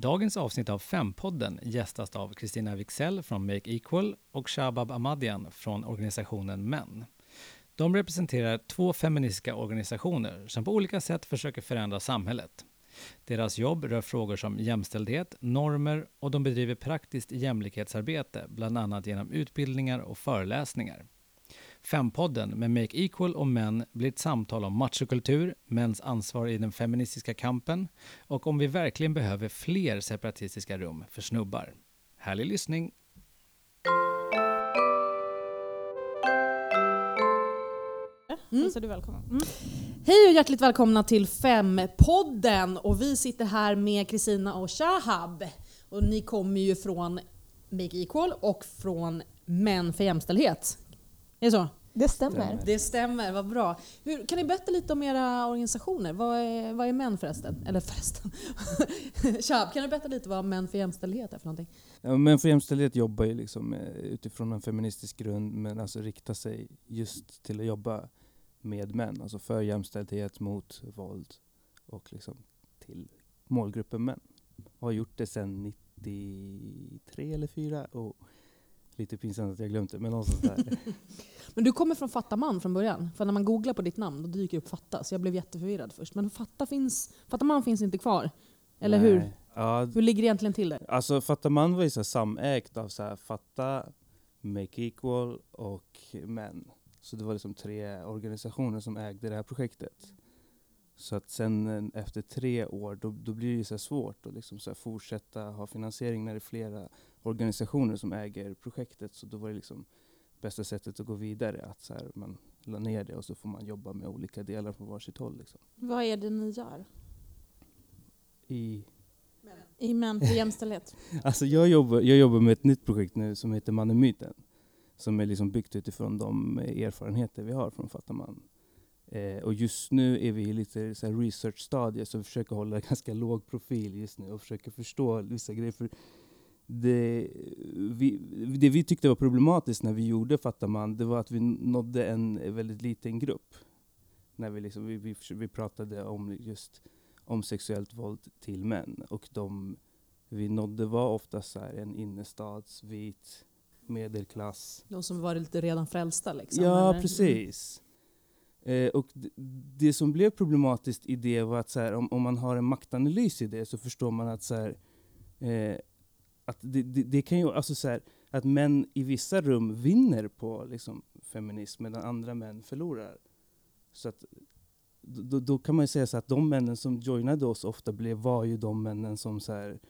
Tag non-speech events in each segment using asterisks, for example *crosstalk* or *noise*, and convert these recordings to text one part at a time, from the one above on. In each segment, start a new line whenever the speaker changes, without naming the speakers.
Dagens avsnitt av Fempodden gästas av Kristina Wixell från Make Equal och Shabab Ahmadian från organisationen Män. De representerar två feministiska organisationer som på olika sätt försöker förändra samhället. Deras jobb rör frågor som jämställdhet, normer och de bedriver praktiskt jämlikhetsarbete, bland annat genom utbildningar och föreläsningar. Fempodden med Make Equal och män blir ett samtal om machokultur, mäns ansvar i den feministiska kampen och om vi verkligen behöver fler separatistiska rum för snubbar. Härlig lyssning!
Mm. Hälsar du välkommen. Mm. Hej och hjärtligt välkomna till Fem-podden. Och vi sitter här med Kristina och Shahab. Och ni kommer ju från Make Equal och från Män för jämställdhet. Är det så?
Det stämmer.
Det stämmer, vad bra. Hur, kan ni berätta lite om era organisationer? Vad är, vad är Män förresten? Eller förresten? *laughs* Shahab, kan du berätta lite vad Män för jämställdhet är för någonting?
Ja, Män för jämställdhet jobbar ju liksom eh, utifrån en feministisk grund men alltså riktar sig just till att jobba med män, alltså för jämställdhet, mot våld och liksom till målgruppen män. Har gjort det sedan 93 eller 4 och lite pinsamt att jag glömt det, men någonstans där. *laughs*
Men du kommer från Fatta man från början? För när man googlar på ditt namn då dyker upp Fatta, så jag blev jätteförvirrad först. Men Fatta, finns, Fatta man finns inte kvar? Eller
Nej.
hur?
Ja,
Hur ligger det egentligen till där?
alltså Fatta man var ju så samägt av så här Fatta, Make Equal och Män. Så det var liksom tre organisationer som ägde det här projektet. Så att sen eh, efter tre år, då, då blir det så svårt att liksom så fortsätta ha finansiering när det är flera organisationer som äger projektet. Så då var det liksom bästa sättet att gå vidare, att så här, man la ner det och så får man jobba med olika delar på varsitt håll. Liksom.
Vad är det ni gör
I,
i Män för jämställdhet? *laughs*
alltså jag, jobbar, jag jobbar med ett nytt projekt nu som heter Mannen-myten. Som är liksom byggt utifrån de erfarenheter vi har från Fattaman. Eh, och just nu är vi i lite så här research-stadiet, så vi försöker hålla *laughs* ganska låg profil just nu och försöker förstå vissa grejer. För det, vi, det vi tyckte var problematiskt när vi gjorde Fattaman, det var att vi nådde en väldigt liten grupp. När vi, liksom, vi, vi, vi pratade om just om sexuellt våld till män. Och de vi nådde var ofta så här en innerstads, vit, medelklass.
De som var lite redan frälsta liksom?
Ja,
eller?
precis. Eh, och det som blev problematiskt i det var att så här, om, om man har en maktanalys i det så förstår man att så här, eh, att det, det, det kan ju, alltså så här, att män i vissa rum vinner på liksom, feminism medan andra män förlorar. Så att, då, då kan man ju säga så att de männen som joinade oss ofta blev, var ju de männen som så här,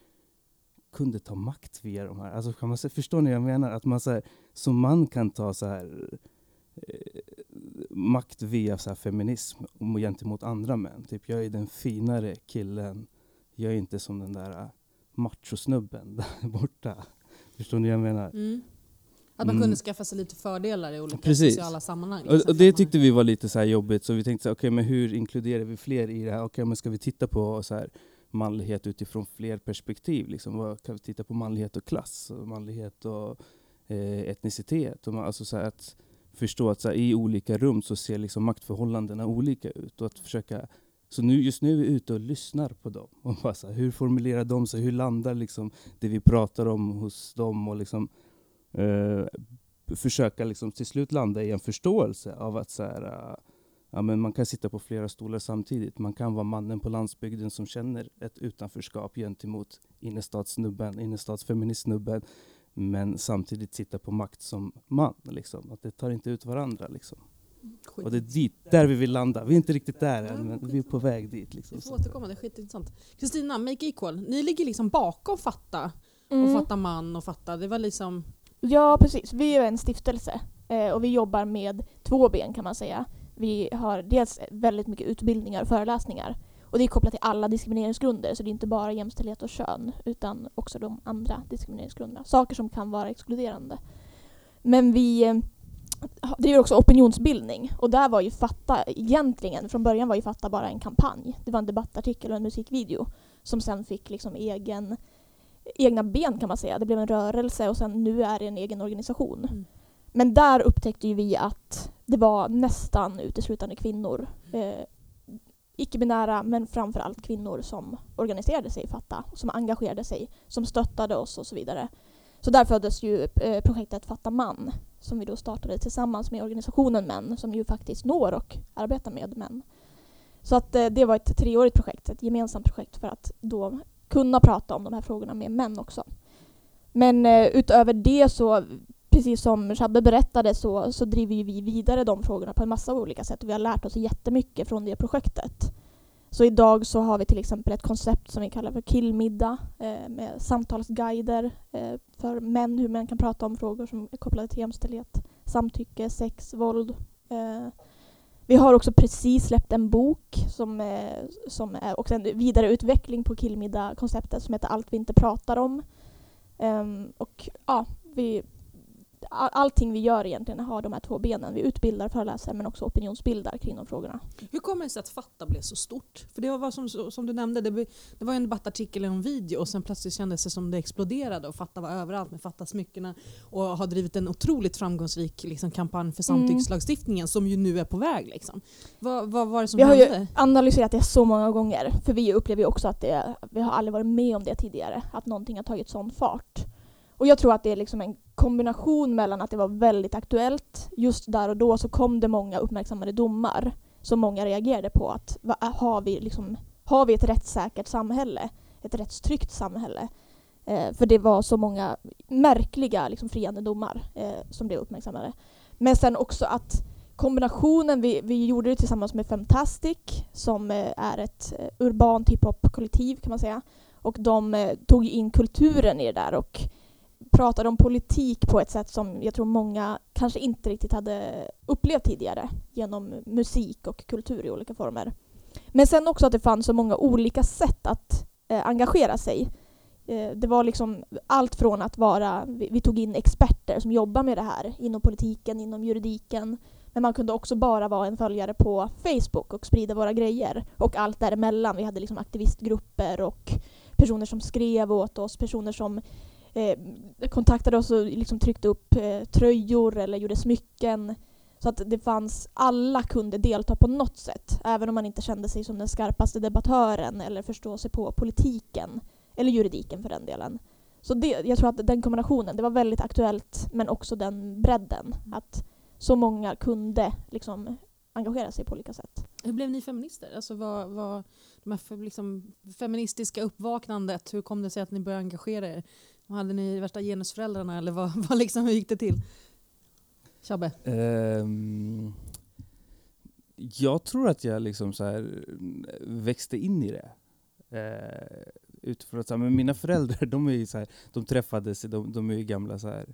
kunde ta makt via de här. Alltså kan man säga, förstår ni vad jag menar? Att man så här, som man kan ta så här eh, makt via så här, feminism gentemot andra män. Typ jag är den finare killen. Jag är inte som den där äh, machosnubben där *laughs* borta. Förstår ni vad jag menar?
Mm. Att man
Mm.
kunde skaffa sig lite fördelar i olika
Precis.
sociala sammanhang.
Och,
liksom,
och det tyckte vi var lite så här jobbigt, så vi tänkte okej men hur inkluderar vi fler i det här? Okej men ska vi titta på så här, manlighet utifrån fler perspektiv? Liksom? Vad, kan vi titta på manlighet och klass? Och manlighet och eh, etnicitet? Och man, alltså så att förstå att så här, i olika rum så ser liksom maktförhållandena olika ut. Och att försöka, så nu, just nu är vi ute och lyssnar på dem. Och bara så här, hur formulerar de sig? Hur landar liksom det vi pratar om hos dem? Och liksom, eh, försöka liksom till slut landa i en förståelse av att så här, uh, ja, men man kan sitta på flera stolar samtidigt. Man kan vara mannen på landsbygden som känner ett utanförskap gentemot innerstadssnubben, innerstadsfeministsnubben, men samtidigt sitta på makt som man. Liksom. Att det tar inte ut varandra. Liksom.
Skit.
Och det är dit, där vi vill landa. Vi är inte riktigt där än, men vi är på väg dit. Liksom.
Vi får återkomma, det är skitintressant. Kristina, Make Equal, ni ligger liksom bakom Fatta och
Mm.
Fatta man och Fatta. Det var liksom...
Ja, precis. Vi är en stiftelse eh, och vi jobbar med två ben kan man säga. Vi har dels väldigt mycket utbildningar och föreläsningar. Och det är kopplat till alla diskrimineringsgrunder, så det är inte bara jämställdhet och kön, utan också de andra diskrimineringsgrunderna. Saker som kan vara exkluderande. Men vi eh, driver också opinionsbildning. Och där var ju Fatta egentligen, från början var ju Fatta bara en kampanj. Det var en debattartikel och en musikvideo som sen fick liksom egen, egna ben kan man säga. Det blev en rörelse och sen nu är det en egen organisation.
Mm.
Men där upptäckte vi att det var nästan uteslutande kvinnor eh, icke-binära men framförallt kvinnor som organiserade sig i Fatta, som engagerade sig, som stöttade oss och så vidare. Så där föddes ju eh, projektet Fatta man som vi då startade tillsammans med organisationen Män som ju faktiskt når och arbetar med män. Så att eh, det var ett treårigt projekt, ett gemensamt projekt för att då kunna prata om de här frågorna med män också. Men eh, utöver det så, precis som Shabbe berättade, så, så driver vi vidare de frågorna på en massa olika sätt. Vi har lärt oss jättemycket från det projektet. Så idag så har vi till exempel ett koncept som vi kallar för killmiddag eh, med samtalsguider eh, för män, hur män kan prata om frågor som är kopplade till jämställdhet, samtycke, sex, våld. Eh, vi har också precis släppt en bok som, är, som är också en vidareutveckling på killmiddag-konceptet som heter Allt vi inte pratar om. Ehm, och ja, vi allting vi gör egentligen har de här två benen. Vi utbildar föreläsare men också opinionsbildar kring de frågorna.
Hur kommer det sig att Fatta blev så stort? För det var som, som du nämnde, det, det var en debattartikel och en video och sen plötsligt kändes det som det exploderade och Fatta var överallt med Fatta-smyckena och har drivit en otroligt framgångsrik liksom, kampanj för samtyckslagstiftningen mm. som ju nu är på väg. Liksom. Vad, vad var det som
vi
hände?
Vi har ju analyserat det så många gånger för vi upplever ju också att det, vi har aldrig varit med om det tidigare, att någonting har tagit sån fart. Och jag tror att det är liksom en kombination mellan att det var väldigt aktuellt, just där och då så kom det många uppmärksammade domar som många reagerade på. att Har vi, liksom, har vi ett rättssäkert samhälle? Ett rättstryggt samhälle? Eh, för det var så många märkliga liksom, friande domar eh, som blev uppmärksammade. Men sen också att kombinationen, vi, vi gjorde det tillsammans med Fantastic som eh, är ett eh, urbant hiphop-kollektiv kan man säga. Och de eh, tog in kulturen i det där och pratade om politik på ett sätt som jag tror många kanske inte riktigt hade upplevt tidigare genom musik och kultur i olika former. Men sen också att det fanns så många olika sätt att eh, engagera sig. Eh, det var liksom allt från att vara, vi, vi, tog in experter som jobbar med det här inom politiken, inom juridiken. Men man kunde också bara vara en följare på Facebook och sprida våra grejer. Och allt däremellan. Vi hade liksom aktivistgrupper och personer som skrev åt oss, personer som eh, kontaktade oss och liksom tryckte upp eh, tröjor eller gjorde smycken. Så att det fanns, alla kunde delta på något sätt, även om man inte kände sig som den skarpaste debattören eller förstå sig på politiken, eller juridiken för den delen. Så det, jag tror att den kombinationen, det var väldigt aktuellt, men också den bredden. Att så många kunde liksom engagera sig på olika sätt.
Hur blev ni feminister? Alltså vad, vad, de här liksom, feministiska uppvaknandet, hur kom det sig att ni började engagera er? Hade ni värsta genusföräldrarna eller vad, *laughs* vad liksom, hur gick det till? Tjabbe? Um, ehm,
jag tror att jag liksom så här växte in i det. Uh, utifrån att, så här, men mina föräldrar de är ju så här, de träffades, de, de är ju gamla så här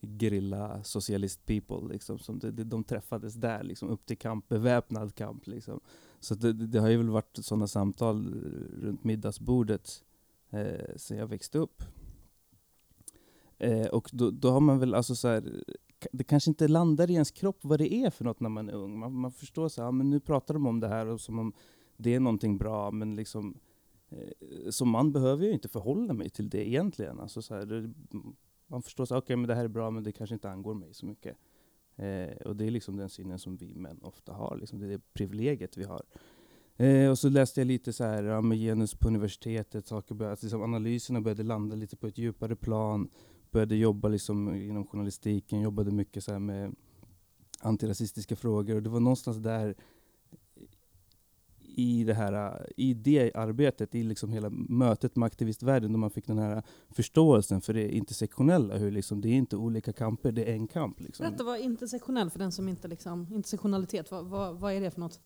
grilla socialist people. Liksom, som de, de träffades där, liksom, upp till kamp, beväpnad kamp. Liksom. Så det, det, har ju väl varit sådana samtal runt middagsbordet eh, sen jag växte upp. Eh, och då, då, har man väl alltså så här, det kanske inte landar i ens kropp vad det är för något när man är ung. Man, man förstår så här, ja, men nu pratar de om det här och som om det är någonting bra, men liksom eh, som man behöver jag inte förhålla mig till det egentligen. Alltså så här, det, man förstår att okay, det här är bra, men det kanske inte angår mig så mycket. Eh, och det är liksom den synen som vi män ofta har, liksom det är det privilegiet vi har. Eh, och så läste jag lite så här, ah, ja, med genus på universitetet, saker började, liksom analyserna började landa lite på ett djupare plan började jobba liksom inom journalistiken, jobbade mycket så med antirasistiska frågor. Och det var någonstans där i det, här, i det arbetet, i liksom hela mötet med aktivistvärlden, då man fick den här förståelsen för det intersektionella. Hur liksom, det är inte olika kamper, det är en kamp. Liksom.
Berätta vad intersektionell för den som inte liksom, intersektionalitet, vad, vad, vad är det för något?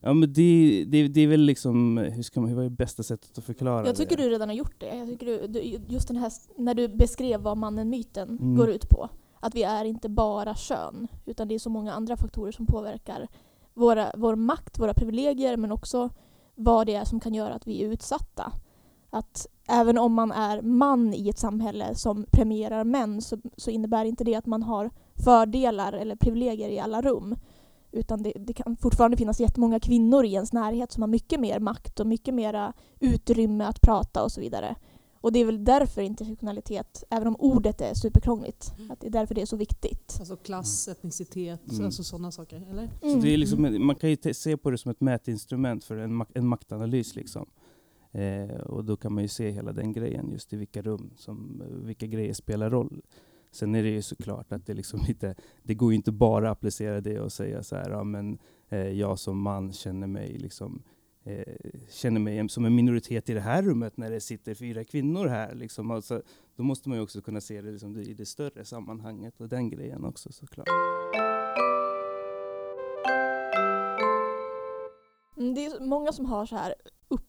Ja men det, det, det är väl liksom, hur ska man, hur är bästa sättet att förklara
Jag tycker
det?
du redan har gjort det. Jag tycker du, just den här, när du beskrev vad mannen-myten mm. går ut på. Att vi är inte bara kön, utan det är så många andra faktorer som påverkar våra, vår makt, våra privilegier, men också vad det är som kan göra att vi är utsatta. Att även om man är man i ett samhälle som premierar män så, så innebär inte det att man har fördelar eller privilegier i alla rum. Utan det, det, kan fortfarande finnas jättemånga kvinnor i ens närhet som har mycket mer makt och mycket mer utrymme att prata och så vidare. Och det är väl därför intersektionalitet, även om ordet är superkrångligt,
Mm.
att det är därför det är så viktigt.
Alltså klass, etnicitet,
Mm.
alltså sådana saker. Eller?
Så
Mm.
det är liksom, man kan ju se på det som ett mätinstrument för en, mak- en maktanalys. Liksom. Eh, och då kan man ju se hela den grejen, just i vilka rum som vilka grejer spelar roll. Sen är det ju såklart att det liksom lite, det går ju inte bara att applicera det och säga så här, ja, men eh, jag som man känner mig liksom eh, känner mig som en minoritet i det här rummet när det sitter fyra kvinnor här. Liksom. Alltså, då måste man ju också kunna se det liksom, i det större sammanhanget och den grejen också såklart.
Mm, det är många som har så här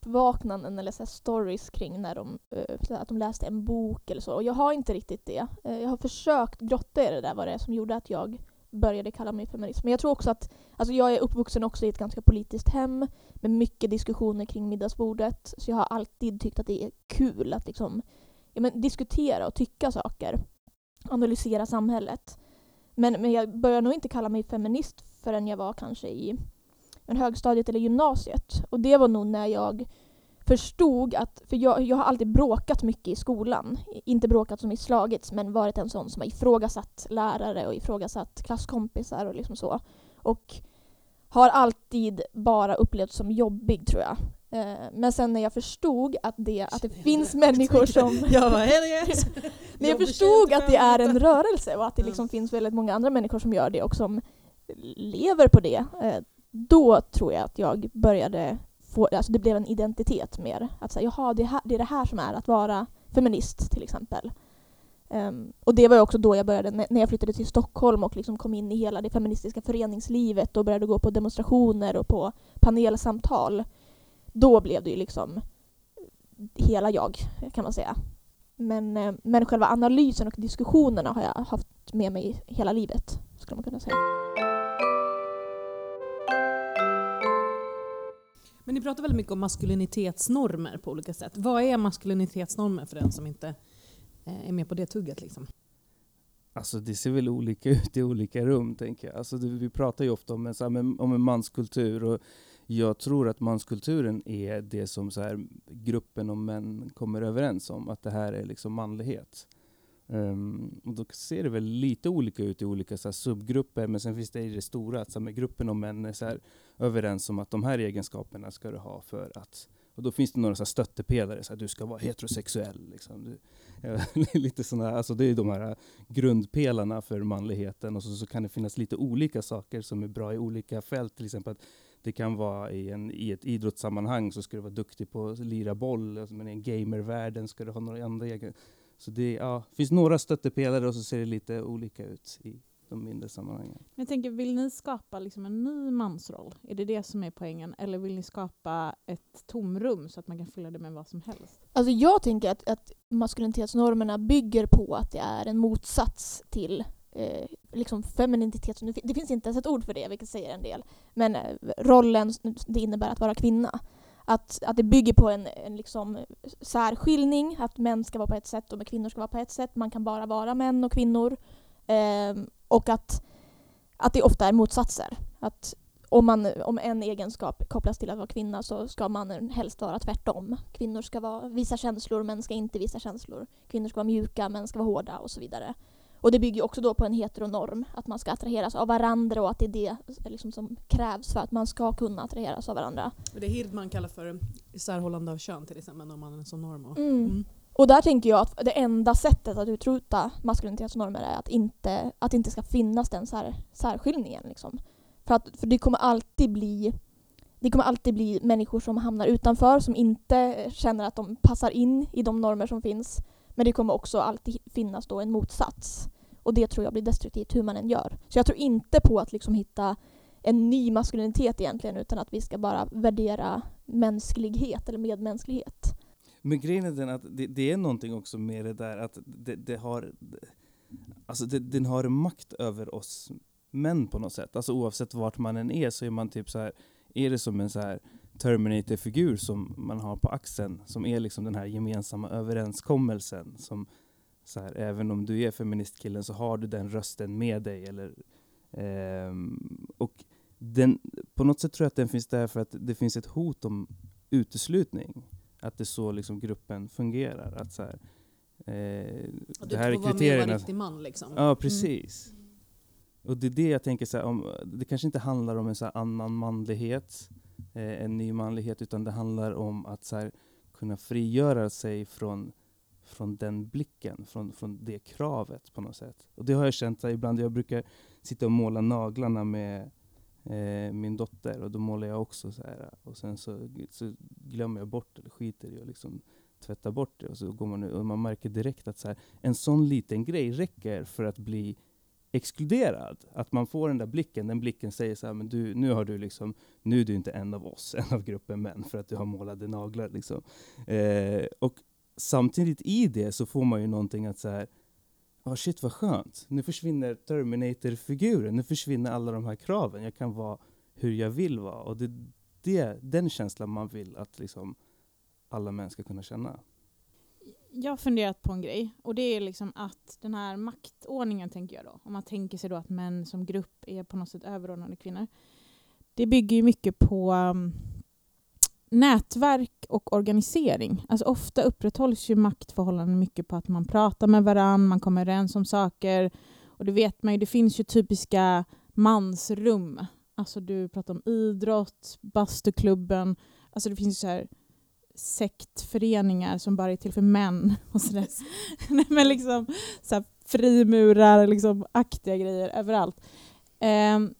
uppvaknanden eller så här stories kring när de, eh, så här att de läste en bok eller så. Och jag har inte riktigt det. Eh, jag har försökt grotta i det där vad det är som gjorde att jag började kalla mig feminist. Men jag tror också att, alltså jag är uppvuxen också i ett ganska politiskt hem med mycket diskussioner kring middagsbordet. Så jag har alltid tyckt att det är kul att liksom, ja, men diskutera och tycka saker. Analysera samhället. Men, men jag började nog inte kalla mig feminist förrän jag var kanske i men högstadiet eller gymnasiet. Och det var nog när jag förstod att, för jag, jag har alltid bråkat mycket i skolan. Inte bråkat som i slagits, men varit en sån som har ifrågasatt lärare och ifrågasatt klasskompisar och liksom så. Och har alltid bara upplevts som jobbig tror jag. Eh, Men sen när jag förstod att det, att det finns människor *laughs* som...
Jag bara, *laughs*
När jag förstod att det är en rörelse och att det liksom finns väldigt många andra människor som gör det och som lever på det, eh, då tror jag att jag började få, alltså det blev en identitet mer. Att säga, jaha, det, här, det är det här som är att vara feminist till exempel. Um, och det var ju också då jag började, när jag flyttade till Stockholm och liksom kom in i hela det feministiska föreningslivet och började gå på demonstrationer och på panelsamtal. Då blev det ju liksom hela jag, kan man säga. Men, eh, men själva analysen och diskussionerna har jag haft med mig hela livet, skulle man kunna säga.
Men ni pratar väldigt mycket om maskulinitetsnormer på olika sätt. Vad är maskulinitetsnormer för den som inte eh, är med på det tugget? Liksom?
Alltså det ser väl olika ut i olika rum, tänker jag. Alltså det, vi pratar ju ofta om en, så här, om en manskultur och jag tror att manskulturen är det som så här, gruppen av män kommer överens om, att det här är liksom manlighet. Um, och då ser det väl lite olika ut i olika så här, subgrupper, men sen finns det i det stora, att så här, med gruppen av män är så här, överens om att de här egenskaperna ska du ha för att och då finns det några så här stöttepelare, så här, du ska vara heterosexuell. Liksom. Du, eh, *laughs* lite såna, alltså det är de här grundpelarna för manligheten och så, så kan det finnas lite olika saker som är bra i olika fält. Till exempel att det kan vara i, en, i ett idrottssammanhang så ska du vara duktig på att lira boll, alltså, men i gamervärlden ska du ha några andra egenskaper, så det ja, finns några stöttepelare och så ser det lite olika ut i de mindre sammanhangen.
Men jag tänker, vill ni skapa liksom en ny mansroll? Är det det som är poängen? Eller vill ni skapa ett tomrum så att man kan fylla det med vad som helst?
Alltså jag tänker att, att maskulinitetsnormerna bygger på att det är en motsats till eh, liksom femininitet. Det finns inte ens ett ord för det, vilket säger en del. Men eh, rollen det innebär att vara kvinna. Att, att det bygger på en, en liksom särskiljning, att män ska vara på ett sätt och kvinnor ska vara på ett sätt. Man kan bara vara män och kvinnor. Eh, och att, att det ofta är motsatser. Att om, man, om en egenskap kopplas till att vara kvinna så ska mannen helst vara tvärtom. Kvinnor ska vara, visa känslor, män ska inte visa känslor. Kvinnor ska vara mjuka, män ska vara hårda och så vidare. Och det bygger också då på en heteronorm, att man ska attraheras av varandra och att det är det liksom som krävs för att man ska kunna attraheras av varandra.
Det Hirdman kallar för isärhållande av kön till exempel, när man är som norm. Och,
Mm.
Mm.
Och där tänker jag att det enda sättet att utrota maskulinitetsnormer är att inte, att det inte ska finnas den sär, särskiljningen. Liksom. För, att, för det kommer alltid bli det kommer alltid bli människor som hamnar utanför, som inte känner att de passar in i de normer som finns. Men det kommer också alltid finnas då en motsats. Och det tror jag blir destruktivt hur man än gör. Så jag tror inte på att liksom hitta en ny maskulinitet egentligen, utan att vi ska bara värdera mänsklighet eller medmänsklighet.
Men grejen är den att det, det är någonting också med det där att det, det har Alltså det, den har makt över oss män på något sätt. Alltså oavsett vart man än är så är man typ så här är det som en så här Terminator-figur som man har på axeln som är liksom den här gemensamma överenskommelsen som så här, även om du är feministkillen så har du den rösten med dig eller ehm, och den, på något sätt tror jag att den finns där för att det finns ett hot om uteslutning. att det är så liksom gruppen fungerar. Att så här, eh, det
du
här är
får vara med riktig man liksom.
Ja, precis. Och det är det jag tänker, så här, om, det kanske inte handlar om en så annan manlighet, eh, en ny manlighet, utan det handlar om att så här, kunna frigöra sig från, från den blicken, från, från det kravet på något sätt. Och det har jag känt här, ibland, jag brukar sitta och måla naglarna med eh, min dotter, och då målar jag också så här, och sen så, så glömmer jag bort eller skiter i och liksom tvätta bort det, och så går man och man märker direkt att så här, en sån liten grej räcker för att bli exkluderad. Att man får den där blicken, den blicken säger så här, men du, nu har du liksom, nu är du inte en av oss, *laughs* en av gruppen män, för att du har målade naglar liksom. Eh, och samtidigt i det så får man ju någonting att så här, oh shit vad skönt, nu försvinner Terminator-figuren, nu försvinner alla de här kraven, jag kan vara hur jag vill vara. Och det är den känslan man vill att liksom alla män ska kunna känna.
Jag har funderat på en grej och det är liksom att den här maktordningen tänker jag då, om man tänker sig då att män som grupp är på något sätt överordnade kvinnor. Det bygger ju mycket på um, nätverk och organisering. Alltså ofta upprätthålls ju maktförhållanden mycket på att man pratar med varann, man kommer överens om saker och det vet man ju, det finns ju typiska mansrum. Alltså du pratar om idrott, bastuklubben, alltså det finns ju så här sektföreningar som bara är till för män. *laughs* Och så där. Nej, men liksom så här frimurar, liksom aktiga grejer överallt. Ehm,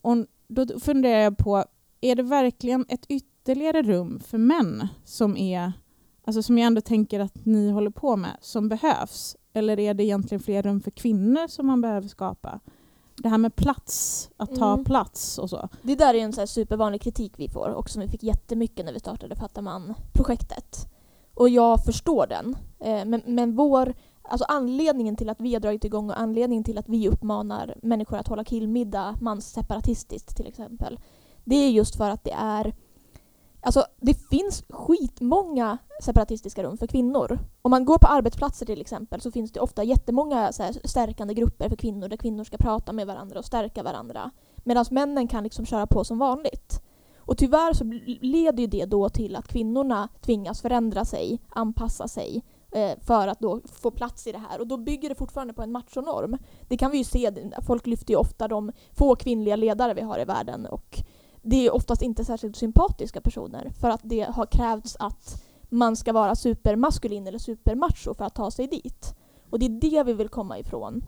och då funderar jag på, är det verkligen ett ytterligare rum för män som är, alltså som jag ändå tänker att ni håller på med, som behövs? Eller är det egentligen fler rum för kvinnor som man behöver skapa? Det här med plats, att ta
Mm.
plats och så.
Det där är en så supervanlig kritik vi får och som vi fick jättemycket när vi startade Fattar man-projektet. Och jag förstår den. Eh, Men, men vår, alltså anledningen till att vi har dragit igång och anledningen till att vi uppmanar människor att hålla killmiddag mansseparatistiskt till exempel. Det är just för att det är Alltså det finns skitmånga separatistiska rum för kvinnor. Om man går på arbetsplatser till exempel så finns det ofta jättemånga så här stärkande grupper för kvinnor där kvinnor ska prata med varandra och stärka varandra. Medan männen kan liksom köra på som vanligt. Och tyvärr så leder ju det då till att kvinnorna tvingas förändra sig, anpassa sig eh, för att då få plats i det här. Och då bygger det fortfarande på en machonorm. Det kan vi ju se, folk lyfter ju ofta de få kvinnliga ledare vi har i världen och det är oftast inte särskilt sympatiska personer för att det har krävts att man ska vara supermaskulin eller supermacho för att ta sig dit. Och det är det vi vill komma ifrån.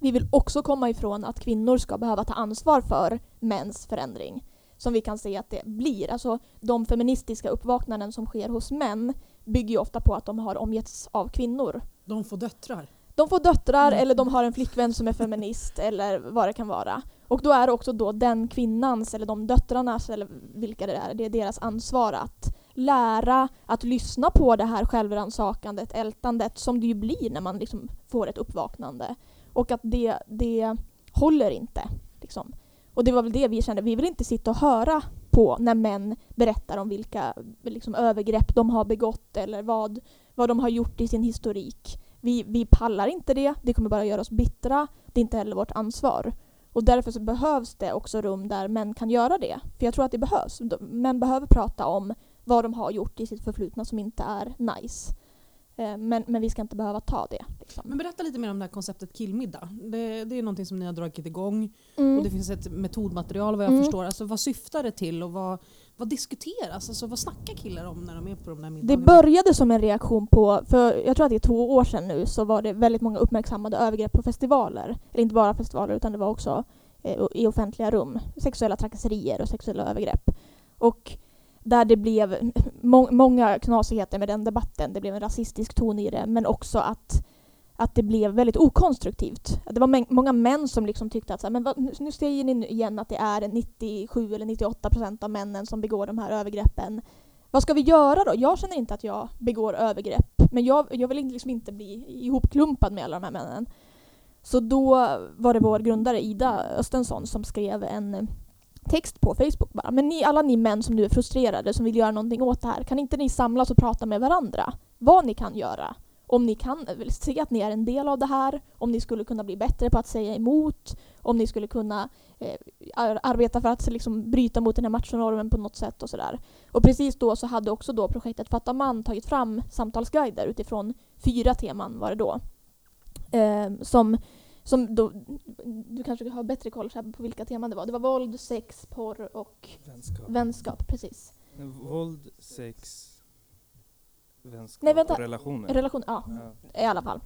Vi vill också komma ifrån att kvinnor ska behöva ta ansvar för mäns förändring. Som vi kan se att det blir. Alltså de feministiska uppvaknanden som sker hos män bygger ju ofta på att de har omgetts av kvinnor.
De får döttrar.
De får döttrar
Mm.
eller de har en flickvän som är feminist eller vad det kan vara. Och då är det också då den kvinnans eller de döttrarnas eller vilka det är, det är deras ansvar att lära att lyssna på det här självrannsakandet, ältandet som det ju blir när man liksom får ett uppvaknande. Och att det, det håller inte. Liksom. Och det var väl det vi kände, vi vill inte sitta och höra på när män berättar om vilka liksom, övergrepp de har begått eller vad, vad de har gjort i sin historik. Vi, vi pallar inte det, det kommer bara göra oss bittra, det är inte heller vårt ansvar. Och därför så behövs det också rum där män kan göra det. För jag tror att det behövs. Män behöver prata om vad de har gjort i sitt förflutna som inte är nice. Eh, Men, men vi ska inte behöva ta det. Liksom.
Men berätta lite mer om det här konceptet killmiddag. Det, det är någonting som ni har dragit igång
Mm.
och det finns ett metodmaterial vad jag
Mm.
förstår. Alltså, vad syftar det till och vad, vad diskuteras? Alltså, vad snackar killar om när de är på de där
Det
middagarna?
började som en reaktion på, för jag tror att det är två år sedan nu, så var det väldigt många uppmärksammade övergrepp på festivaler. Eller inte bara festivaler utan det var också eh, i offentliga rum. Sexuella trakasserier och sexuella övergrepp. Och där det blev må många knasigheter med den debatten. Det blev en rasistisk ton i det men också att, att det blev väldigt okonstruktivt. Det var många män som liksom tyckte att så här, men vad, nu- nu säger ni igen att det är 97 eller 98 procent av männen som begår de här övergreppen. Vad ska vi göra då? Jag känner inte att jag begår övergrepp men jag, jag vill inte- liksom inte bli ihopklumpad med alla de här männen. Så då var det vår grundare Ida Östensson som skrev en text på Facebook bara. Men ni, alla ni män som nu är frustrerade som vill göra någonting åt det här, kan inte ni samlas och prata med varandra? Vad ni kan göra om ni kan se att ni är en del av det här, om ni skulle kunna bli bättre på att säga emot, om ni skulle kunna eh, arbeta för att liksom, bryta mot den här machonormen på något sätt och sådär. Och precis då så hade också då projektet Fatta man tagit fram samtalsguider utifrån fyra teman var det då. Eh, som som då, du kanske har bättre koll på vilka teman det var. Det var våld, sex, porr och
Vänskap.
vänskap precis.
Våld, sex, vänskap
Nej, vänta.
och relationer.
Relation, ja,
Ja.
i alla fall.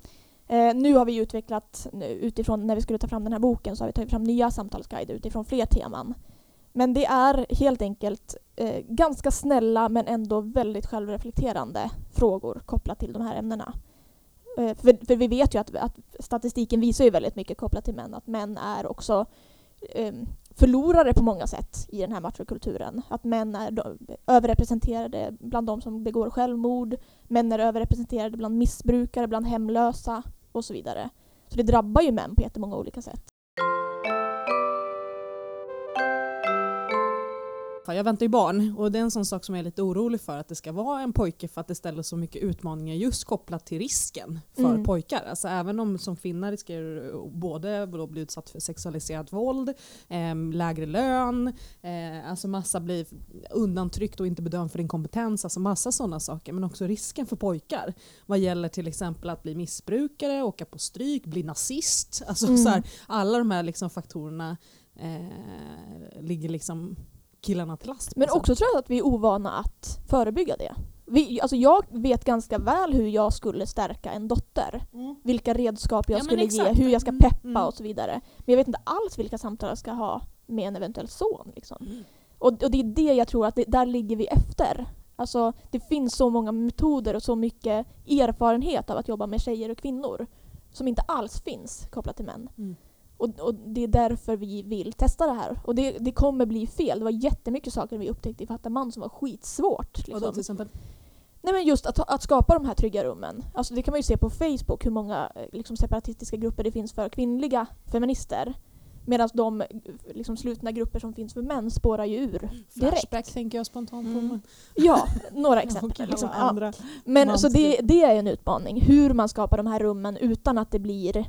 Eh, nu har vi utvecklat, nu, utifrån när vi skulle ta fram den här boken, så har vi tagit fram nya samtalsguider utifrån fler teman. Men det är helt enkelt eh, ganska snälla men ändå väldigt självreflekterande frågor kopplat till de här ämnena. Eh, för, för vi vet ju att, att statistiken visar ju väldigt mycket kopplat till män, att män är också eh, förlorare på många sätt i den här machokulturen. Att män är överrepresenterade bland de som begår självmord, män är överrepresenterade bland missbrukare, bland hemlösa och så vidare. Så det drabbar ju män på jättemånga olika sätt.
Jag väntar ju barn och det är en sån sak som jag är lite orolig för att det ska vara en pojke för att det ställer så mycket utmaningar just kopplat till risken för
Mm.
pojkar. Alltså även om som kvinna riskerar både att bli utsatt för sexualiserat våld, eh, lägre lön, eh, alltså massa blir undantryckt och inte bedömd för din kompetens, alltså massa sådana saker. Men också risken för pojkar vad gäller till exempel att bli missbrukare, åka på stryk, bli nazist. Alltså
Mm.
så här, alla de här liksom faktorerna eh, ligger liksom killarna till last.
Men
på
också tror jag att vi är ovana att förebygga det. Vi, alltså jag vet ganska väl hur jag skulle stärka en dotter.
Mm.
Vilka redskap jag
Ja,
skulle ge, hur jag ska
Mm,
peppa
mm.
och så vidare. Men jag vet inte alls vilka samtal jag ska ha med en eventuell son. Liksom.
Mm.
Och, och det är det jag tror att det, där ligger vi efter. Alltså, det finns så många metoder och så mycket erfarenhet av att jobba med tjejer och kvinnor som inte alls finns kopplat till män. Och, och det är därför vi vill testa det här. Och det, det kommer bli fel. Det var jättemycket saker vi upptäckte i Fatta man som var skitsvårt.
Vadå
Liksom.
till exempel?
Nej men just att, att skapa de här trygga rummen. Alltså det kan man ju se på Facebook hur många eh, liksom, separatistiska grupper det finns för kvinnliga feminister. Medan de eh, liksom, slutna grupper som finns för män spårar ju ur direkt.
Flashback tänker jag spontant på.
Mm.
men-
Ja, *laughs* några exempel. Liksom. Ja.
andra.
Men så det, det är en utmaning. Hur man skapar de här rummen utan att det blir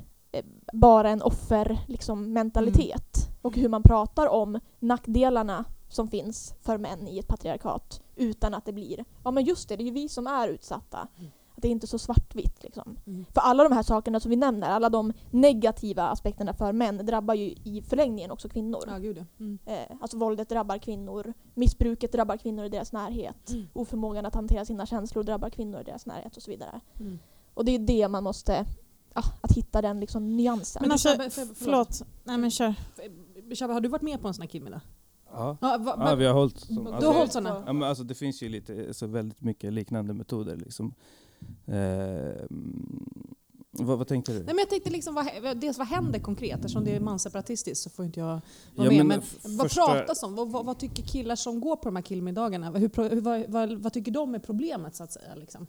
bara en offermentalitet. Liksom, mentalitet. Och hur man pratar om nackdelarna som finns för män i ett patriarkat utan att det blir, ja men just det, det är ju vi som är utsatta.
Mm.
Att det är inte så svartvitt liksom.
Mm.
För alla de här sakerna som vi nämner, alla de negativa aspekterna för män drabbar ju i förlängningen också kvinnor.
Ja, gud ja. Mm.
Eh, alltså våldet drabbar kvinnor, missbruket drabbar kvinnor i deras närhet,
Mm.
oförmågan att hantera sina känslor drabbar kvinnor i deras närhet och så vidare.
Mm.
Och det är det man måste, ja, att hitta den liksom nyansen.
Men
Men
du,
alltså,
Shabbe, för-
förlåt. Nej men kör.
Shabbe, har du varit med på en sån här kimmiddag?
Ja.
Ja, va, va,
ja, vi har hållit
Du
som,
har hållit såna?
Ja, men alltså, det finns ju lite, alltså, väldigt mycket liknande metoder. Liksom. Eh, vad, vad tänkte du?
Nej, men jag tänkte liksom, vad, dels vad händer konkret? Eftersom det är manseparatistiskt så får inte jag vara
Ja,
med.
men
Men, vad
första-
pratas om? Vad, vad, vad tycker killar som går på de här killmiddagarna? Hur, hur, vad, vad, vad tycker de är problemet så att säga? Liksom?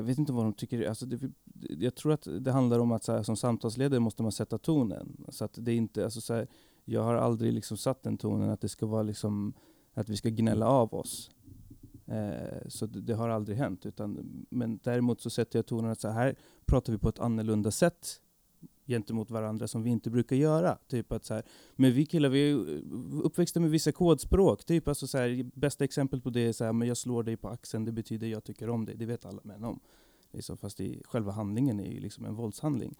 Jag vet inte vad de tycker. Alltså det, jag tror att det handlar om att så här, som samtalsledare måste man sätta tonen. Så att det inte, alltså så här, jag har aldrig liksom satt den tonen att det ska vara liksom, att vi ska gnälla av oss. Eh, så det, det har aldrig hänt. Utan, men däremot så sätter jag tonen att så här pratar vi på ett annorlunda sätt gentemot varandra som vi inte brukar göra. Typ att så här, men vi killar vi är uppväxta med vissa kodspråk. Typ alltså så här, bästa exempel på det är så här, men jag slår dig på axeln, det betyder jag tycker om dig. Det vet alla män om. Liksom, fast i, själva handlingen är ju liksom en våldshandling.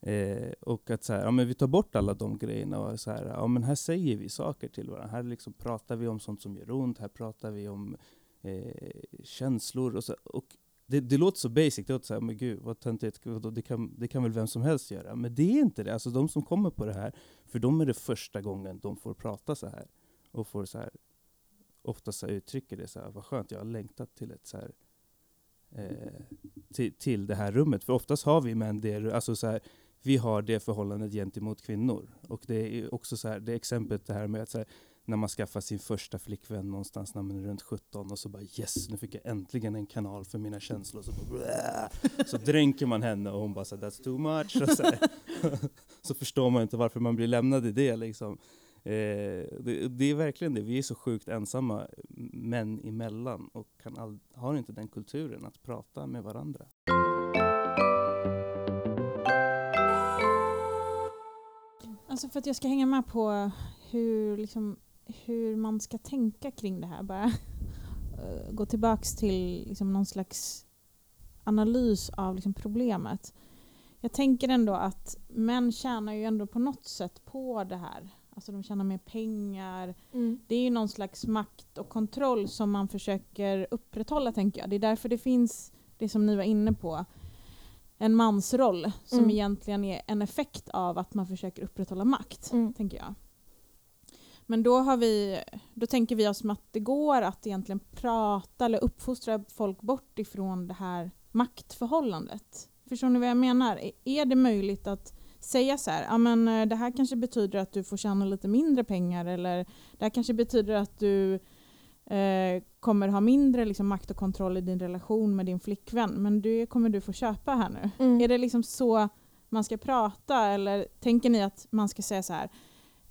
Eh, och att så här, ja, men vi tar bort alla de grejerna och så här, ja, men här säger vi saker till varandra. Här liksom pratar vi om sånt som gör ont, här pratar vi om eh, känslor. Och, så, och det, det låter så basic, det låter så här, men gud vad töntigt, det kan, det kan väl vem som helst göra. Men det är inte det. Alltså de som kommer på det här, för dem är det första gången de får prata så här. Och får så här, ofta så här uttrycker det så här, vad skönt, jag har längtat till ett så här, eh, till, till det här rummet. För oftast har vi män det, alltså så här, vi har det förhållandet gentemot kvinnor. Och det är också så här, det exemplet det här med att så här, när man skaffar sin första flickvän någonstans när man är runt 17 och så bara yes, nu fick jag äntligen en kanal för mina känslor. Så, bara, så dränker man henne och hon bara så that's too much. Så, *laughs* så, förstår man inte varför man blir lämnad i det liksom. Eh, det, det, är verkligen det, vi är så sjukt ensamma män emellan och kan all, har inte den kulturen att prata med varandra.
Alltså för att jag ska hänga med på hur liksom hur man ska tänka kring det här. Bara eh, gå tillbaks till liksom, någon slags analys av liksom, problemet. Jag tänker ändå att män tjänar ju ändå på något sätt på det här. Alltså de tjänar mer pengar.
Mm.
Det är ju någon slags makt och kontroll som man försöker upprätthålla tänker jag. Det är därför det finns det som ni var inne på. En mansroll som
Mm.
egentligen är en effekt av att man försöker upprätthålla makt.
Mm.
tänker jag. Men då, har vi, då tänker vi oss att det går att egentligen prata eller uppfostra folk bort ifrån det här maktförhållandet. Förstår ni vad jag menar? Är- Är det möjligt att säga så här, ja men eh, det här kanske betyder att du får tjäna lite mindre pengar eller det här kanske betyder att du eh, kommer ha mindre liksom, makt och kontroll i din relation med din flickvän men det kommer du få köpa här nu.
Mm.
Är det liksom så man ska prata eller tänker ni att man ska säga så här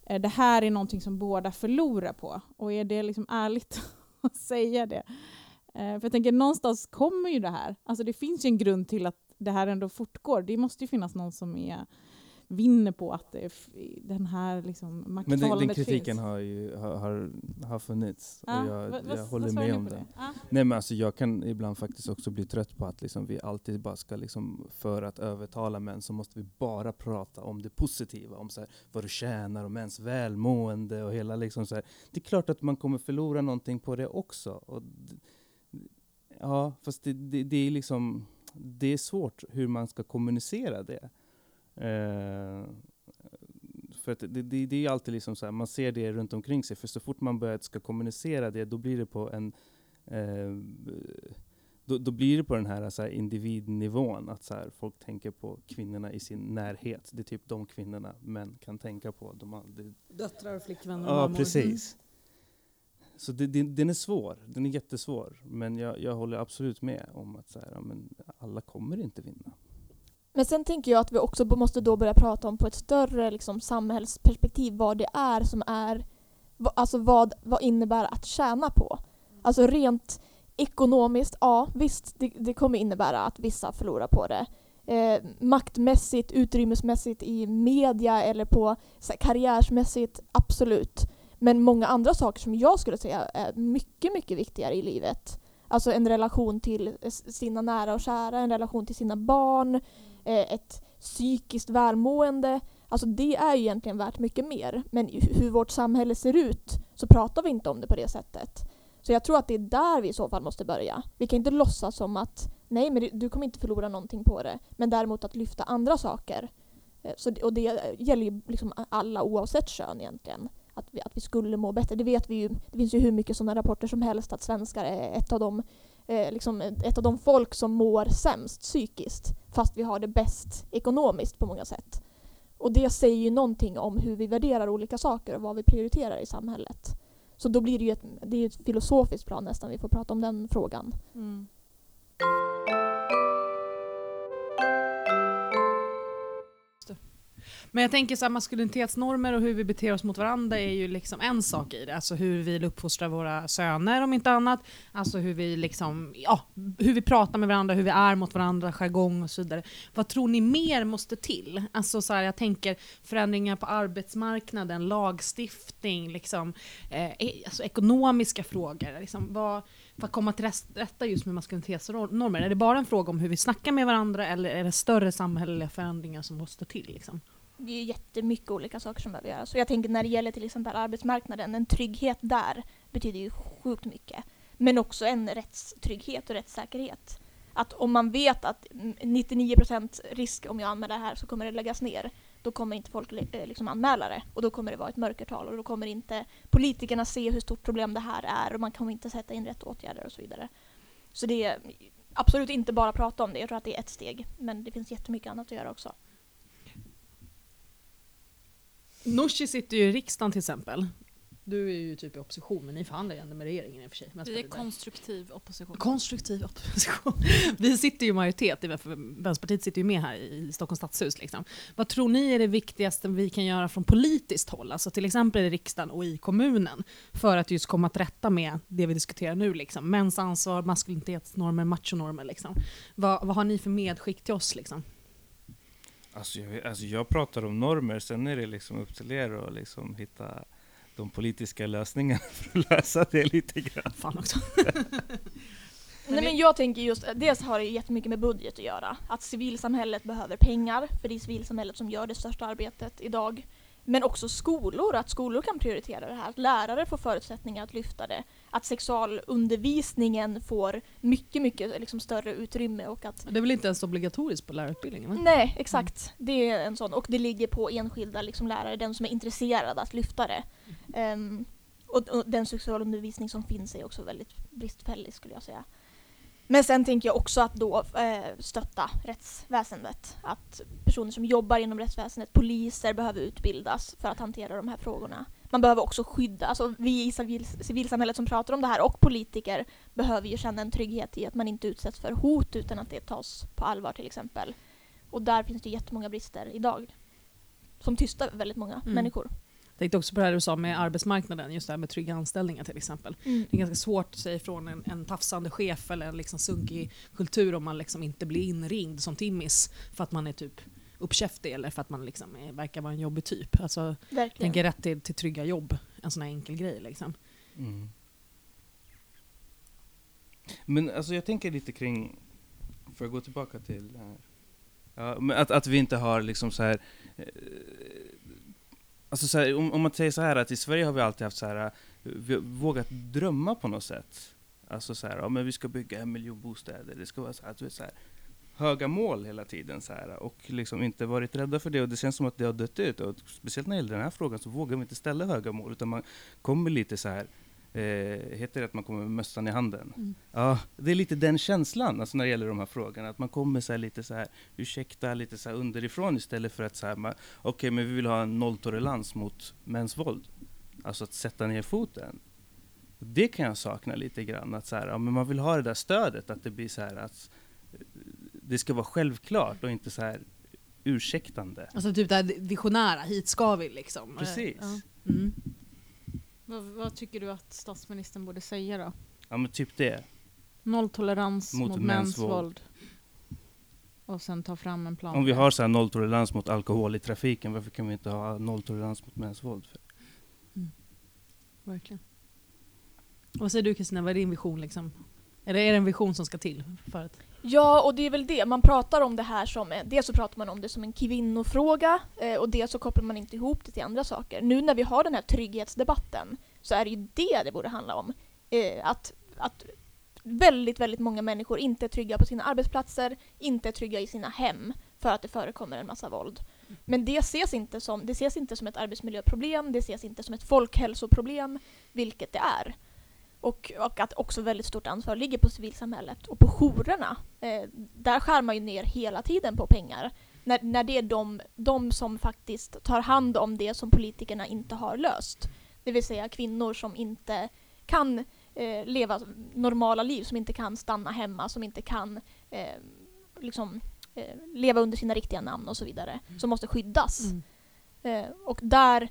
Eh, det här är någonting som båda förlorar på och är det liksom ärligt *laughs* att säga det? Eh, För jag tänker någonstans kommer ju det här. Alltså det finns ju en grund till att det här ändå fortgår. Det måste ju finnas någon som är, vinner på att den här liksom
Men den, den
maktförhållandet
kritiken
finns.
har ju har, har, har funnits
Ja,
och jag, jag håller med om det.
Ja.
Nej men alltså jag kan ibland faktiskt också bli trött på att liksom vi alltid bara ska liksom, för att övertala män så måste vi bara prata om det positiva, om så här, vad du tjänar och mäns välmående och hela liksom så här. Det är klart att man kommer förlora någonting på det också. Och ja, fast det, det, det är liksom, det är svårt hur man ska kommunicera det. Eh, för att det, det, det är alltid liksom så här, man ser det runt omkring sig, för så fort man börjar ska kommunicera det, då blir det på en eh, då, då blir det på den här, så här individnivån, att så här, folk tänker på kvinnorna i sin närhet. Det är typ de kvinnorna män kan tänka på. De, det,
Döttrar, flickvänner och
ja,
mammor.
precis. Så det, det, den är svår, den är jättesvår. Men jag, jag håller absolut med om att så här, ja, men alla kommer inte vinna.
Men sen tänker jag att vi också måste då börja prata om på ett större liksom, samhällsperspektiv vad det är som är, alltså vad, vad innebär att tjäna på? Alltså rent ekonomiskt, ja visst det, det kommer innebära att vissa förlorar på det. Eh, maktmässigt, utrymmesmässigt i media eller på så här, karriärsmässigt, absolut. Men många andra saker som jag skulle säga är mycket, mycket viktigare i livet. Alltså en relation till sina nära och kära, en relation till sina barn, Eh, ett psykiskt välmående. Alltså det är ju egentligen värt mycket mer. Men hur vårt samhälle ser ut så pratar vi inte om det på det sättet. Så jag tror att det är där vi i så fall måste börja. Vi kan inte låtsas som att nej, men du kommer inte förlora någonting på det. Men däremot att lyfta andra saker. Eh, så, det- och det gäller ju liksom alla oavsett kön egentligen. Att vi, att vi skulle må bättre. Det vet vi ju. Det finns ju hur mycket sådana rapporter som helst att svenskar är ett av de eh, liksom ett av de folk som mår sämst psykiskt fast vi har det bäst ekonomiskt på många sätt. Och det säger ju någonting om hur vi värderar olika saker och vad vi prioriterar i samhället. Så då blir det ju ett, det är ju ett filosofiskt plan nästan vi får prata om den frågan.
Mm.
Men jag tänker så här, maskulinitetsnormer och hur vi beter oss mot varandra är ju liksom en sak i det. Alltså hur vi uppfostrar våra söner om inte annat. Alltså hur vi, liksom, ja, hur vi pratar med varandra, hur vi är mot varandra, jargong och så vidare. Vad tror ni mer måste till? Alltså så här, jag tänker förändringar på arbetsmarknaden, lagstiftning, liksom, eh, e-, alltså ekonomiska frågor. Liksom, vad, för att komma till rätta just med maskulinitetsnormer? Är det bara en fråga om hur vi snackar med varandra eller är det större samhälleliga förändringar som måste till? Liksom?
Det är jättemycket olika saker som behöver göras. Så jag tänker när det gäller till exempel arbetsmarknaden, en trygghet där betyder ju sjukt mycket. Men också en rättstrygghet och rättssäkerhet. Att om man vet att 99% risk om jag anmäler det här så kommer det läggas ner, då kommer inte folk eh, liksom anmäla det. Och då kommer det vara ett mörkertal och då kommer inte politikerna se hur stort problem det här är och man kommer inte sätta in rätt åtgärder och så vidare. Så det är absolut inte bara prata om det, jag tror att det är ett steg. Men det finns jättemycket annat att göra också.
Nooshi sitter ju i riksdagen till exempel. Du är ju typ i opposition, men ni förhandlar ju ändå med regeringen i och för sig.
Vi är konstruktiv opposition.
Konstruktiv opposition. *laughs* Vi sitter ju i majoritet, Vänsterpartiet sitter ju med här i Stockholms stadshus. Liksom. Vad tror ni är det viktigaste vi kan göra från politiskt håll, alltså till exempel i riksdagen och i kommunen, för att just komma till rätta med det vi diskuterar nu? Liksom. Mäns ansvar, maskulinitetsnormer, machonormer. Liksom. Vad, vad har ni för medskick till oss? Liksom?
Alltså jag, alltså jag pratar om normer, sen är det liksom upp till er att liksom hitta de politiska lösningarna *laughs* för att lösa det lite grann.
Fan också. *laughs*
Nej, men jag tänker just, dels har det jättemycket med budget att göra. Att civilsamhället behöver pengar, för det är civilsamhället som gör det största arbetet idag. Men också skolor, att skolor kan prioritera det här. Att lärare får förutsättningar att lyfta det. Att sexualundervisningen får mycket, mycket liksom större utrymme och att
Det är väl inte ens obligatoriskt på lärarutbildningen? Va?
Nej, exakt. Det är en sån. Och det ligger på enskilda liksom, lärare, den som är intresserad att lyfta det. Ehm, och, och den sexualundervisning som finns är också väldigt bristfällig skulle jag säga. Men sen tänker jag också att då eh, stötta rättsväsendet. Att personer som jobbar inom rättsväsendet, poliser behöver utbildas för att hantera de här frågorna. Man behöver också skydda, alltså vi i civil, civilsamhället som pratar om det här och politiker behöver ju känna en trygghet i att man inte utsätts för hot utan att det tas på allvar till exempel. Och där finns det jättemånga brister idag. Som tystar väldigt många
Mm.
människor.
Jag tänkte också på det här du sa med arbetsmarknaden, just det här med trygga anställningar till exempel. Det är ganska svårt att säga ifrån en, en tafsande chef eller en liksom sunkig kultur om man liksom inte blir inringd som timmis för att man är typ uppkäftig eller för att man liksom är, verkar vara en jobbig typ. Alltså, jag
Verkligen.
tänker rätt till, till trygga jobb, en sån här enkel grej. Liksom.
Mm. Men alltså jag tänker lite kring, får jag gå tillbaka till det här? Ja, men att, att vi inte har liksom så här, eh, alltså så här, om, om man säger så här att i Sverige har vi alltid haft så här, vi har vågat drömma på något sätt. Alltså så här, ja men vi ska bygga en miljon bostäder, det ska vara så här, du vet, så här höga mål hela tiden så här, och liksom inte varit rädda för det och det känns som att det har dött ut och speciellt när det gäller den här frågan så vågar vi inte ställa höga mål utan man kommer lite så här Eh, heter det att man kommer med mössan i handen?
Mm.
Ja, det är lite den känslan alltså när det gäller de här frågorna. Att man kommer så lite så här, ursäkta, lite så här underifrån istället för att så här, okej, men vi vill ha en nolltolerans mot mäns våld. Alltså att sätta ner foten. Det kan jag sakna lite grann, att så här, ja, men man vill ha det där stödet, att det blir så här att det ska vara självklart och inte så här ursäktande.
Alltså typ det här visionära, hit ska vi liksom.
Precis.
Ja. Mm.
Vad, vad tycker du att statsministern borde säga då?
Ja, men typ det.
Nolltolerans
Mot
mot,
mäns våld.
våld. Och sen ta fram en plan.
Om vi har så här nolltolerans mot alkohol i trafiken, varför kan vi inte ha nolltolerans mot mäns våld? För?
Verkligen. Vad säger du Kristina, vad är din vision liksom? Eller är det en vision som ska till? För att...
Ja, och det är väl det. Man pratar om det här som, en- dels så pratar man om det som en kvinnofråga eh, och dels så kopplar man inte ihop det till andra saker. Nu när vi har den här trygghetsdebatten så är det ju det det borde handla om. Eh, att, att väldigt, väldigt många människor inte är trygga på sina arbetsplatser, inte är trygga i sina hem för att det förekommer en massa våld. Men det ses inte som, det ses inte som ett arbetsmiljöproblem, det ses inte som ett folkhälsoproblem, vilket det är. Och, och att också väldigt stort ansvar ligger på civilsamhället och på jourerna. Eh, där skär man ju ner hela tiden på pengar. När, när det är de, de som faktiskt tar hand om det som politikerna inte har löst. Det vill säga kvinnor som inte kan eh, leva normala liv, som inte kan stanna hemma, som inte kan eh, liksom, eh, leva under sina riktiga namn och så vidare. Som måste skyddas.
Mm.
Eh, och där...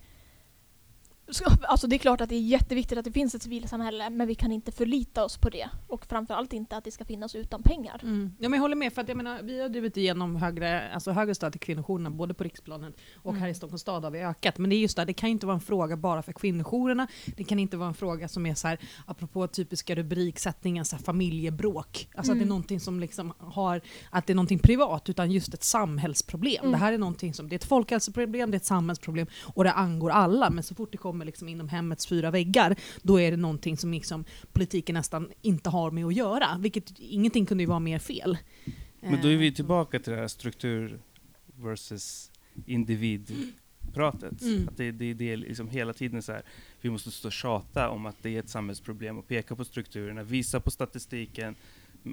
så- Alltså det är klart att det är jätteviktigt att det finns ett civilsamhälle men vi kan inte förlita oss på det. Och framförallt inte att det ska finnas utan pengar.
Mm. Ja, men jag håller med, för att jag menar, vi har drivit igenom högre, alltså högre stöd till kvinnojourerna både på riksplanen och
Mm.
här i Stockholms stad har vi ökat. Men det är just det, det kan inte vara en fråga bara för kvinnojourerna. Det kan inte vara en fråga som är så här, apropå typiska rubriksättningar, så här familjebråk. Alltså att det är
Mm.
någonting som liksom har, att det är någonting privat, utan just ett samhällsproblem.
Mm.
Det här är någonting som, det är ett folkhälsoproblem, det är ett samhällsproblem och det angår alla. Men så fort det kommer liksom inom hemmets fyra väggar, då är det någonting som liksom politiken nästan inte har med att göra. Vilket ingenting kunde ju vara mer fel.
Men då är vi
Eh,
tillbaka till det här struktur versus individpratet.
Mm.
Att det, det, det är liksom hela tiden så här, vi måste stå och tjata om att det är ett samhällsproblem och peka på strukturerna, visa på statistiken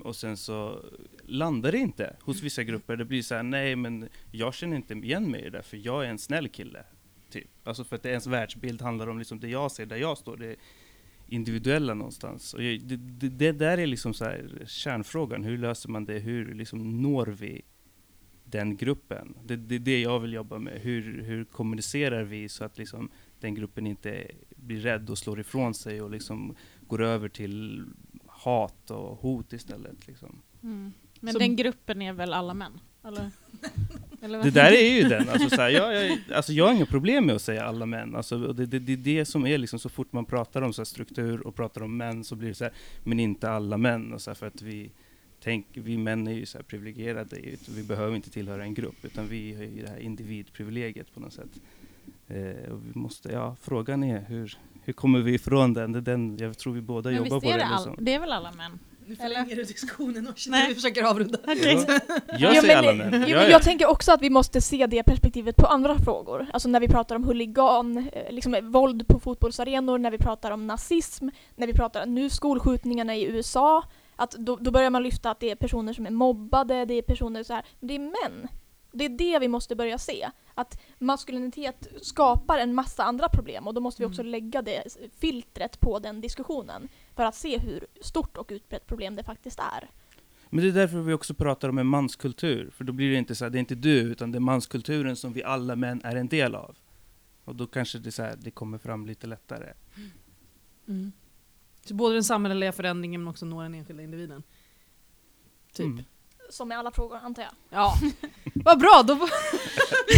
och sen så landar det inte hos vissa grupper. Det blir så här, nej men jag känner inte igen mig i det för jag är en snäll kille. Typ. Alltså för att det, ens världsbild handlar om liksom det jag ser, där jag står. Det individuella någonstans. Och jag, det, det, det där är liksom så här kärnfrågan. Hur löser man det? Hur liksom når vi den gruppen? Det är det, det jag vill jobba med. Hur, hur kommunicerar vi så att liksom den gruppen inte blir rädd och slår ifrån sig och liksom går över till hat och hot istället. Liksom.
Mm. Men
Så-
den gruppen är väl alla män? Eller? *laughs*
Det där är ju den. Alltså, så här, jag, jag, *laughs* alltså, jag har inga problem med att säga alla män. Alltså, det är det, det, det som är liksom, så fort man pratar om så här, struktur och pratar om män så blir det så här, men inte alla män. Och så här, för att vi, tänk, vi män är ju så här privilegierade, vi behöver inte tillhöra en grupp, utan vi har ju det här individprivilegiet på något sätt. Eh, och vi måste, ja, frågan är hur, hur kommer vi ifrån den? Det är den? Jag tror vi båda
Men
jobbar på det.
all, det är väl alla män?
Nu förlänger du diskussionen och
Nej.
vi försöker avrunda. *laughs*
Ja. Jag
men-
alla män.
Jo,
Ja,
men
ja.
Jag tänker också att vi måste se det perspektivet på andra frågor. Alltså när vi pratar om huligan, eh, liksom våld på fotbollsarenor, när vi pratar om nazism, när vi pratar nu skolskjutningarna i USA. Att då, då börjar man lyfta att det är personer som är mobbade, det är personer så här, men det är män. Det är det vi måste börja se. Att maskulinitet skapar en massa andra problem och då måste vi också
Mm.
lägga det filtret på den diskussionen för att se hur stort och utbrett problem det faktiskt är.
Men det är därför vi också pratar om en manskultur. För då blir det inte så här, det är inte du, utan det är manskulturen som vi alla män är en del av. Och då kanske det, så här, det kommer fram lite lättare.
Mm. Så både den samhälleliga förändringen men också nå den enskilda individen. Typ.
Mm.
Som med alla frågor antar jag.
Ja, vad bra! Då *laughs* *laughs*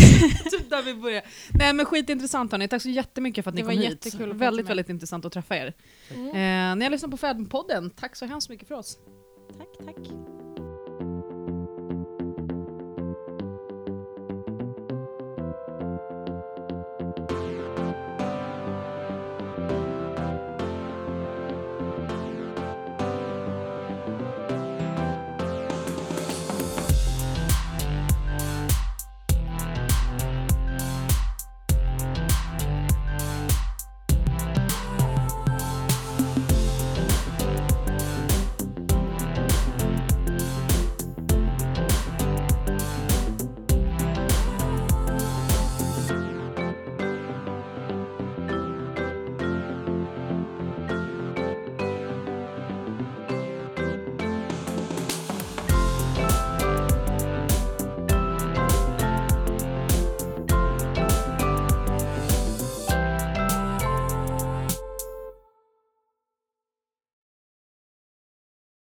där vi börjar. Nej men skitintressant hörni, tack så jättemycket för att ni
Det
kom
var
hit.
jättekul att prata
Väldigt, väldigt intressant att träffa er.
Mm.
Eh, ni har lyssnat på Fädpodden, tack så hemskt mycket för oss.
Tack, tack.